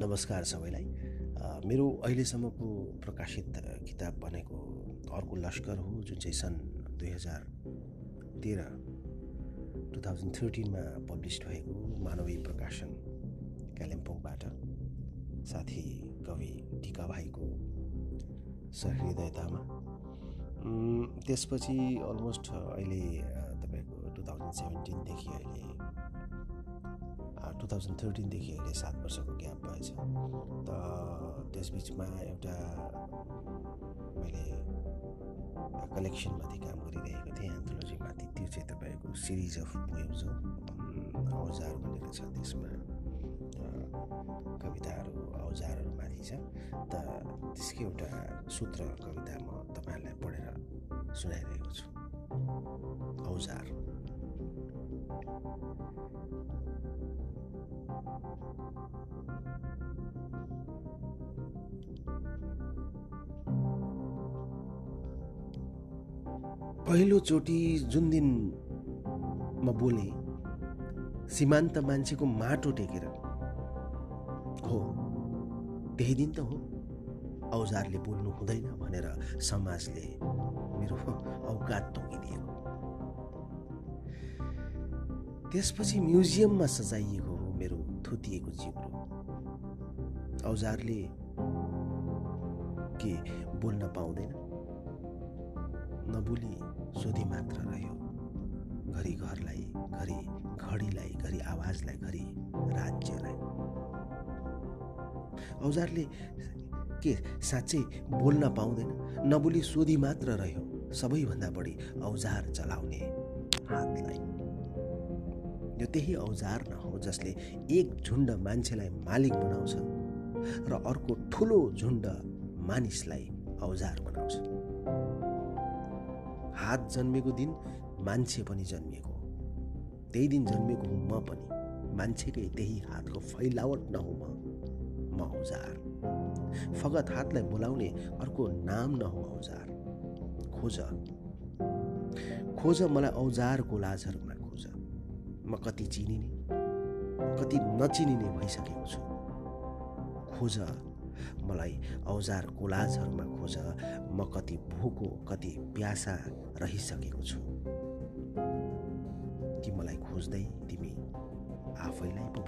नमस्कार सबैलाई। मेरो अहिलेसम्मको प्रकाशित किताब भनेको अर्को लस्कर हो जुन चाहिँ सन् दुई हजार तेह्र टु थाउजन्ड थर्टिनमा पब्लिस भएको मानवीय प्रकाशन कालिम्पोङबाट साथी कवि टिका भाइको सहृदयतामा। त्यसपछि अलमोस्ट अहिले तपाईँको टु थाउजन्ड सेभेन्टिनदेखि अहिले टु थाउजन्ड थर्टिनदेखि अहिले सात वर्षको ग्याप भएछ। त त्यसबिचमा एउटा मैले कलेक्सनमाथि काम गरिरहेको थिएँ एन्थोलोजीमाथि त्यो चाहिँ तपाईँको सिरिज अफ पोएम्स हो। औजार भनेर छ त्यसमा। कविताहरू औजारहरूमाथि छ त त्यसकै एउटा सूत्र कविता म तपाईँहरूलाई पढेर सुनाइरहेको छु। औजार पहिलोचोटि जुन दिन म बोले सीमान्त मान्छेको माटो टेकेर। हो त्यही दिन त हो। औजारले बोल्नु हुँदैन भनेर समाजले मेरो औकात तोकिदिएको। त्यसपछि म्युजियममा सजाइएको थुतिएको जिब्रो। औजारले के बोल्न पाउँदैन? नबोली सोधी मात्र रह्यो। घरि घरलाई घरि घडीलाई घरि आवाजलाई घरि राज्यलाई। औजारले के साँच्चै बोल्न पाउँदैन? नबोली सोधी मात्र रह्यो। सबैभन्दा बढी औजार चलाउने हातलाई। यो त्यही औजार न हो जसले एक झुन्ड मान्छेलाई मालिक बनाउँछ र अर्को ठुलो झुन्ड मानिसलाई औजार बनाउँछ। हात जन्मेको दिन मान्छे पनि जन्मिएको त्यही दिन जन्मेको हुँ म पनि। मान्छेकै त्यही हातको फैलावट नहुँ म। म औजार। फगत हातलाई बोलाउने अर्को नाम नहुँ औजार। खोज। खोज मलाई औजारको लाजहरूमा म कति चिनिने कति नचिनिने भइसकेको छु। खोज मलाई औजार कोलाजहरूमा खोज म कति भोको कति प्यासा रहिसकेको छु। कि मलाई खोज्दै तिमी आफैलाई पो